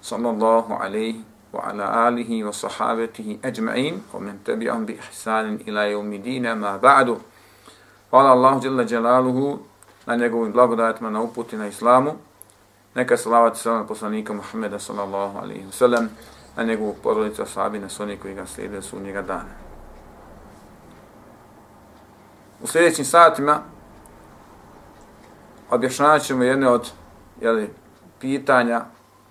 sallallahu alaihi wa ala alihi wa sahabatihi ajma'in wa men tabi'an bi ihsanin ila yawmi ma ba'du. Hvala Allahu jalla jalaluhu, na njegovim blagodatima na uputi na islamu. Neka salavat i salam poslanika Muhammeda sallallahu alaihi wa sallam na njegovu porodicu ashabi na soni koji ga slijede su njega dana. U sljedećim satima objašnjavat ćemo jedne od jeli, pitanja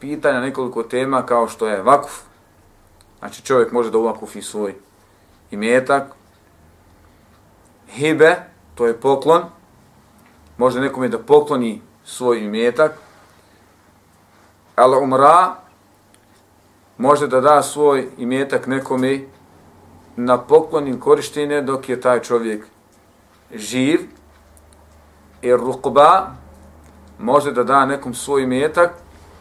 pitanja, nekoliko tema kao što je vakuf. Znači čovjek može da uvakufi svoj imetak. Hibe, to je poklon. Može nekome da pokloni svoj imetak. Al umra, može da da svoj imetak nekome na poklonim korištenje dok je taj čovjek živ. I rukba, može da da nekom svoj imetak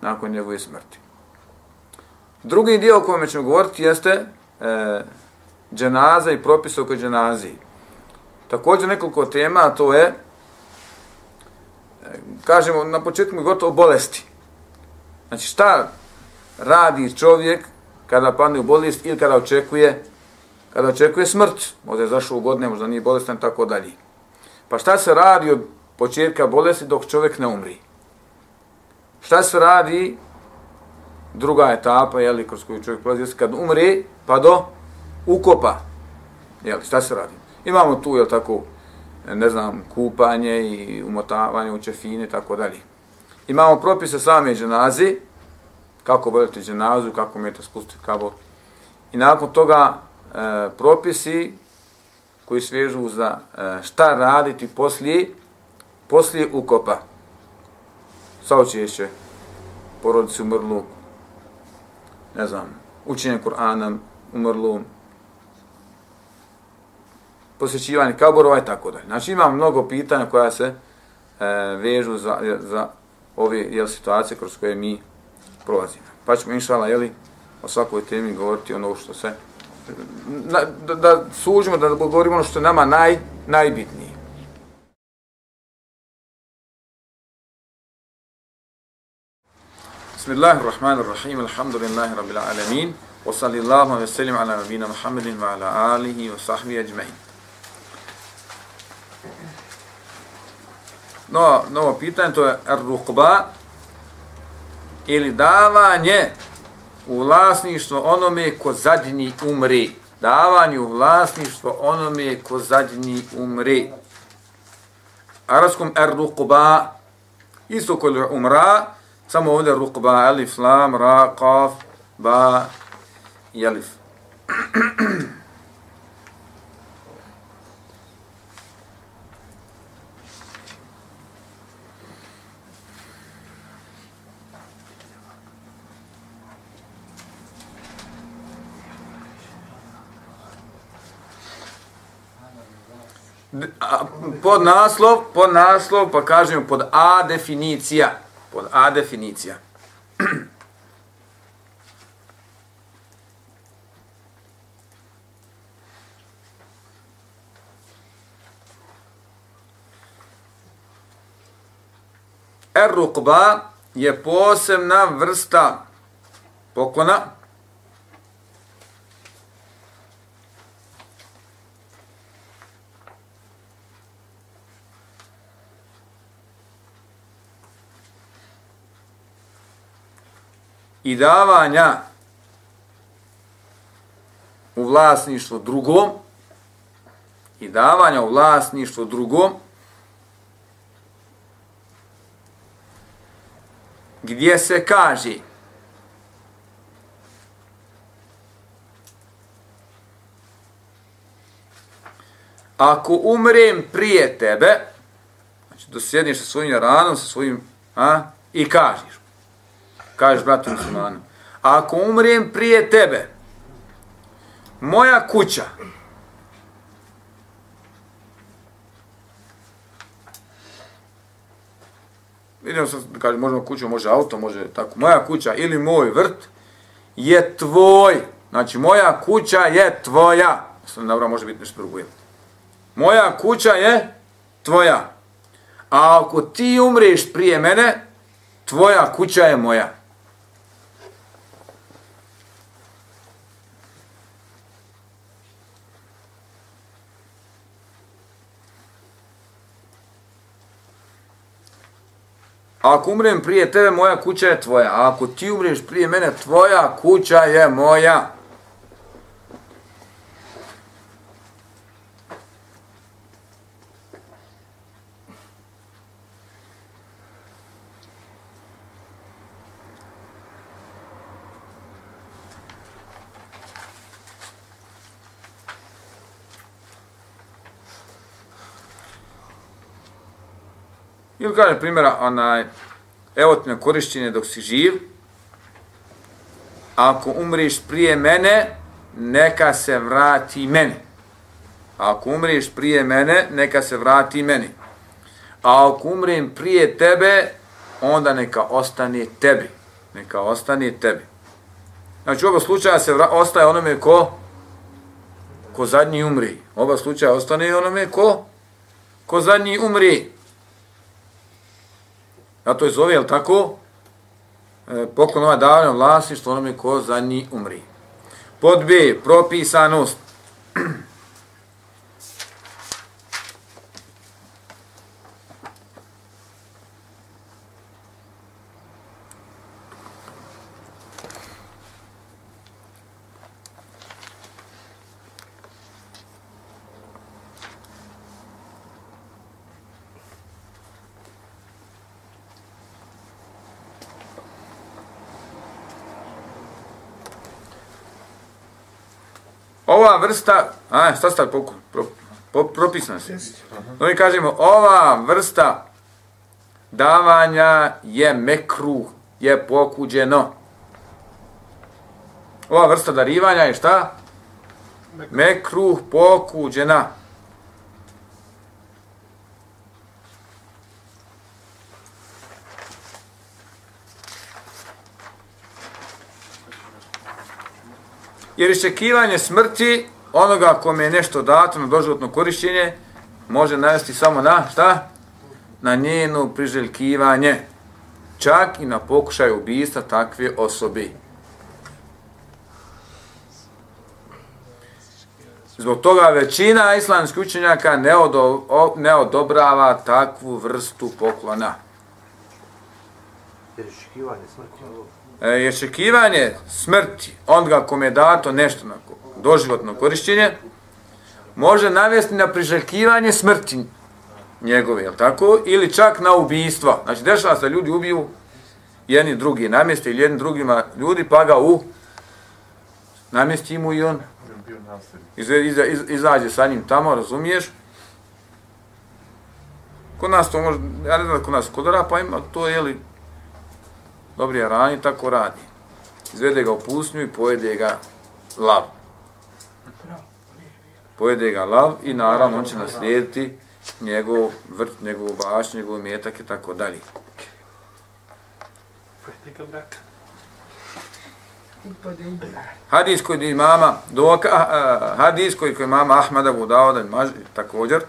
nakon njegove smrti. Drugi dio o kojem ćemo govoriti jeste e, dženaza i propis oko dženaziji. Također nekoliko tema, a to je, e, kažemo na početku gotovo bolesti. Znači šta radi čovjek kada padne u bolest ili kada očekuje kada očekuje smrt, možda je zašao u godine, možda nije bolestan, tako dalje. Pa šta se radi od početka bolesti dok čovjek ne umri? Šta se radi druga etapa, jeli, kroz koju čovjek prolazi, kad umre, pa do ukopa. Jeli, šta se radi? Imamo tu, jel tako, ne znam, kupanje i umotavanje u čefine, tako dalje. Imamo propise same dženazi, kako boljete dženazu, kako umijete spustiti kabor. I nakon toga e, propisi koji svežu za e, šta raditi poslije, poslije ukopa saučešće porodici umrlu, ne znam, učenje Kur'ana umrlu, posjećivanje kaborova i tako dalje. Znači imam mnogo pitanja koja se e, vežu za, za ove jel, situacije kroz koje mi prolazimo. Pa ćemo inšala, jeli, o svakoj temi govoriti ono što se, na, da, da sužimo, da govorimo ono što je nama naj, najbitnije. Bismillahirrahmanirrahim. Alhamdulillahi rabbil alamin. Wa sallallahu wa sallam ala nabina Muhammadin wa ala alihi wa sahbihi ajma'in. No, novo pitanje to je rukba ili davanje u vlasništvo onome ko zadnji umri. Davanje u vlasništvo onome ko zadnji umri. Araskom rukba isto kod umra, Samo ovdje rukba, elif, lam, ra, kaf, ba, jelif. pod naslov, pod naslov, pa kažemo pod A definicija. Pod A definicija. Er-rukba je posebna vrsta poklona i davanja u vlasništvo drugom i davanja u vlasništvo drugom gdje se kaže ako umrem prije tebe, znači dosjedniš sa svojim ranom, sa svojim, a, i kažeš, kažeš bratu muslimanu, ako umrem prije tebe, moja kuća, vidimo sam, kaže, možemo kuću, može auto, može tako, moja kuća ili moj vrt je tvoj, znači moja kuća je tvoja, Mislim, dobro, može biti nešto drugo, moja kuća je tvoja, a ako ti umreš prije mene, tvoja kuća je moja. Ako umrem prije tebe, moja kuća je tvoja. A ako ti umreš prije mene, tvoja kuća je moja. Ili kaže primjera, onaj, evo ti na korišćenje dok si živ, ako umriš prije mene, neka se vrati meni. Ako umriš prije mene, neka se vrati meni. A ako umrem prije tebe, onda neka ostane tebi. Neka ostane tebi. Znači, u oba slučaja se vra, ostaje onome ko ko zadnji umri. Oba slučaja ostane onome ko ko zadnji umri. Zato je zove, jel tako? E, poklon ova davanja vlasništvo onome ko za njih umri. Pod B, propisanost. Ova vrsta, a, šta sta pro, po, propisano se? No mi kažemo, ova vrsta davanja je mekruh, je pokuđeno. Ova vrsta darivanja je šta? Mekruh pokuđena. Jer iščekivanje smrti onoga kome je nešto dato na doživotno korišćenje može navesti samo na šta? Na njeno priželjkivanje. Čak i na pokušaj ubijstva takve osobe. Zbog toga većina islamskih učenjaka ne, odo, ne odobrava takvu vrstu poklona. Jer iščekivanje smrti je očekivanje smrti onoga kome je dato nešto na doživotno korišćenje, može navesti na priželjkivanje smrti njegove, je tako? Ili čak na ubijstva. Znači, dešava se ljudi ubiju jedni drugi namjeste ili jedni drugima ljudi, pa ga u namjesti mu i on iz, iz, iz, izađe sa njim tamo, razumiješ? Kod nas to može, ja ne znam kod nas kodora, pa ima to, je li dobri arani, tako radi. Izvede ga u pusnju i pojede ga lav. pojede ga lav i naravno on će naslijediti njegov vrt, njegov baš, njegov metak i tako dalje. Hadis koji je imama doka, uh, hadis koji je imama Ahmada budao da maž, također,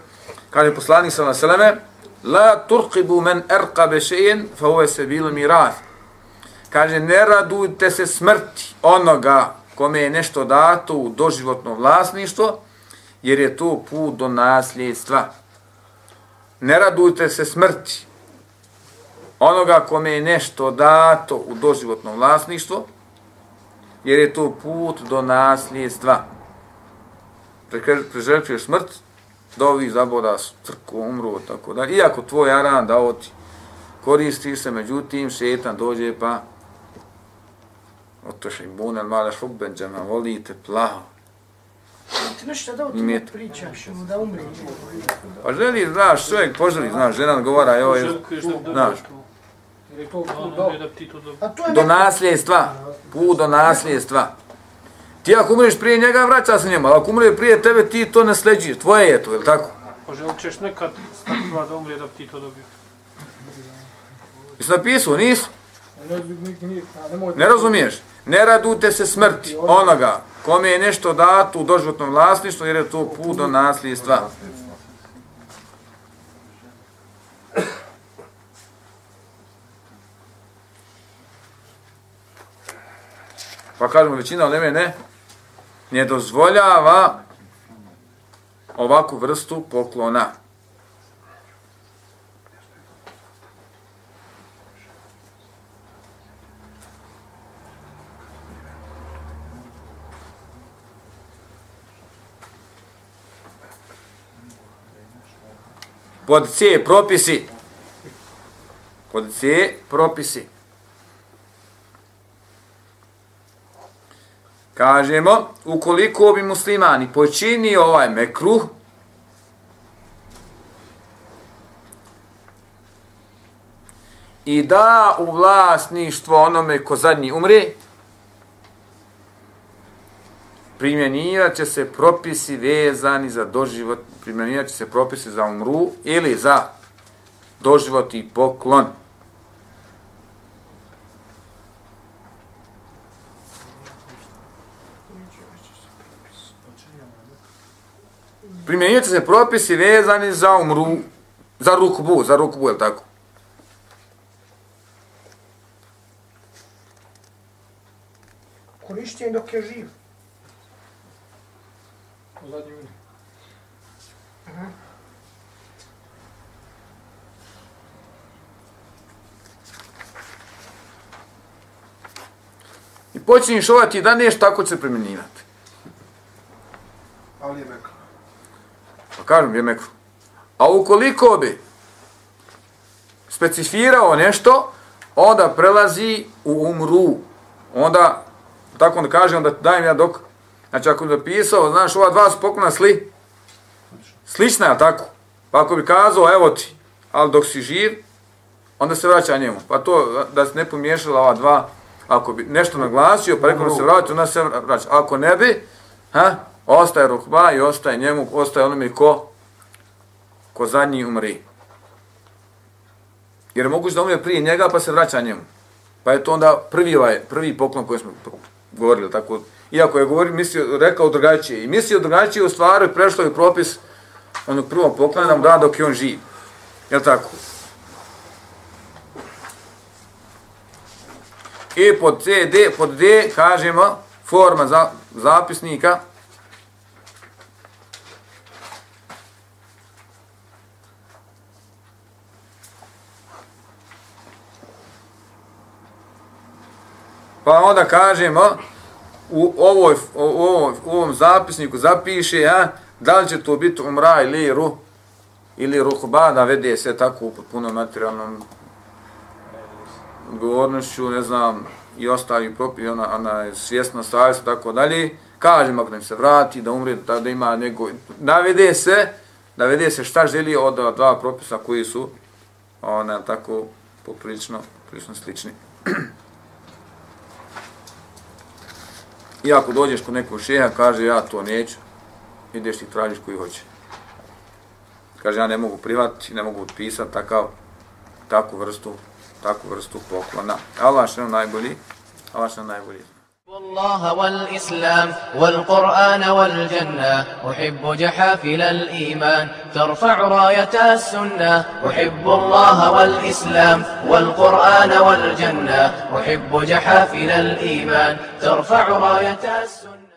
kaže poslanik sa naseleme, la turqibu men erqa bešejen, fa uve se bilo mirat. Kaže, ne radujte se smrti onoga kome je nešto dato u doživotno vlasništvo, jer je to put do nasljedstva. Ne radujte se smrti onoga kome je nešto dato u doživotno vlasništvo, jer je to put do nasljedstva. Preželjčuješ smrt, dovi ovi zaboda crku, umru, tako da. Iako tvoj aran da oti, koristiš se, međutim, šetan dođe pa otoše i bunel male hubben džema, volite plaho. Ti nešto da o tome pričaš, da umri. Pa želi, znaš, čovjek poželi, znaš, žena govara, evo je, znaš, do nasljedstva, put do nasljedstva. Ti ako umreš prije njega, vraća se njemu, ako umre prije tebe, ti to nasleđuješ, tvoje je to, je li tako? Poželit ćeš nekad stakva da umre da bi ti to dobio. Jesi napisao, nis? Ne razumiješ? Ne radujte se smrti onoga kome je nešto dato u doživotnom vlasništvu, jer je to put do nasljedstva. Pa kažemo, većina od ne, ne dozvoljava ovakvu vrstu poklona. Pod C propisi. Pod C propisi. Kažemo, ukoliko bi muslimani počini ovaj mekruh, i da u vlasništvo onome ko zadnji umre, primjenjivat će se propisi vezani za doživot, primjenjivat će se propisi za umru ili za doživot i poklon. primjenjujete se propisi vezani za umru, za rukbu, za rukbu, je tako? Korišćen dok je živ. U zadnji uni. Počinješ ovati da nešto tako će se primjenjivati. Ali je mekro. Pa kažem, je mekru. A ukoliko bi specifirao nešto, onda prelazi u umru. Onda, tako da kažem, da dajem ja dok, znači ako bi napisao, znaš, ova dva su poklona sli, slična je tako. Pa ako bi kazao, evo ti, ali dok si živ, onda se vraća njemu. Pa to, da se ne pomiješala ova dva, ako bi nešto naglasio, pa rekao da se vrati, onda se vraća. Ako ne bi, ha, ostaje rukba i ostaje njemu, ostaje onome ko, ko zadnji umri. Jer je moguće da umre prije njega pa se vraća njemu. Pa je to onda prvi, ovaj, prvi poklon koji smo govorili. Tako, iako je govorio, mislio, rekao drugačije. I mislio drugačije u stvari prešlo je propis onog prvog poklona nam da dok je on živ. Je tako? I pod C, D, pod D kažemo forma za, zapisnika. Pa onda kažemo, u, ovoj, u, ovom, u ovom zapisniku zapiše, a, da li će to biti umra ili ru, ili ruhba, navede se tako u potpuno materijalnom odgovornošću, ne znam, i ostali propi, ona, ona je svjesna stavljstva, tako dalje, kažem ako se vrati, da umre, da, da ima nego, navede se, navede se šta želi od dva propisa koji su, ona, tako, poprilično, poprilično slični. I ako dođeš kod nekog šeha, kaže ja to neću, ideš ti tražiš koji hoće. Kaže, ja ne mogu privati, ne mogu otpisati takav, takvu vrstu, takvu vrstu poklona. Allah što je najbolji, Allah što je najbolji. الله والإسلام والقرآن والجنة أحب جحافل الإيمان ترفع راية السنة أحب الله والإسلام والقرآن والجنة أحب جحافل الإيمان ترفع راية السنة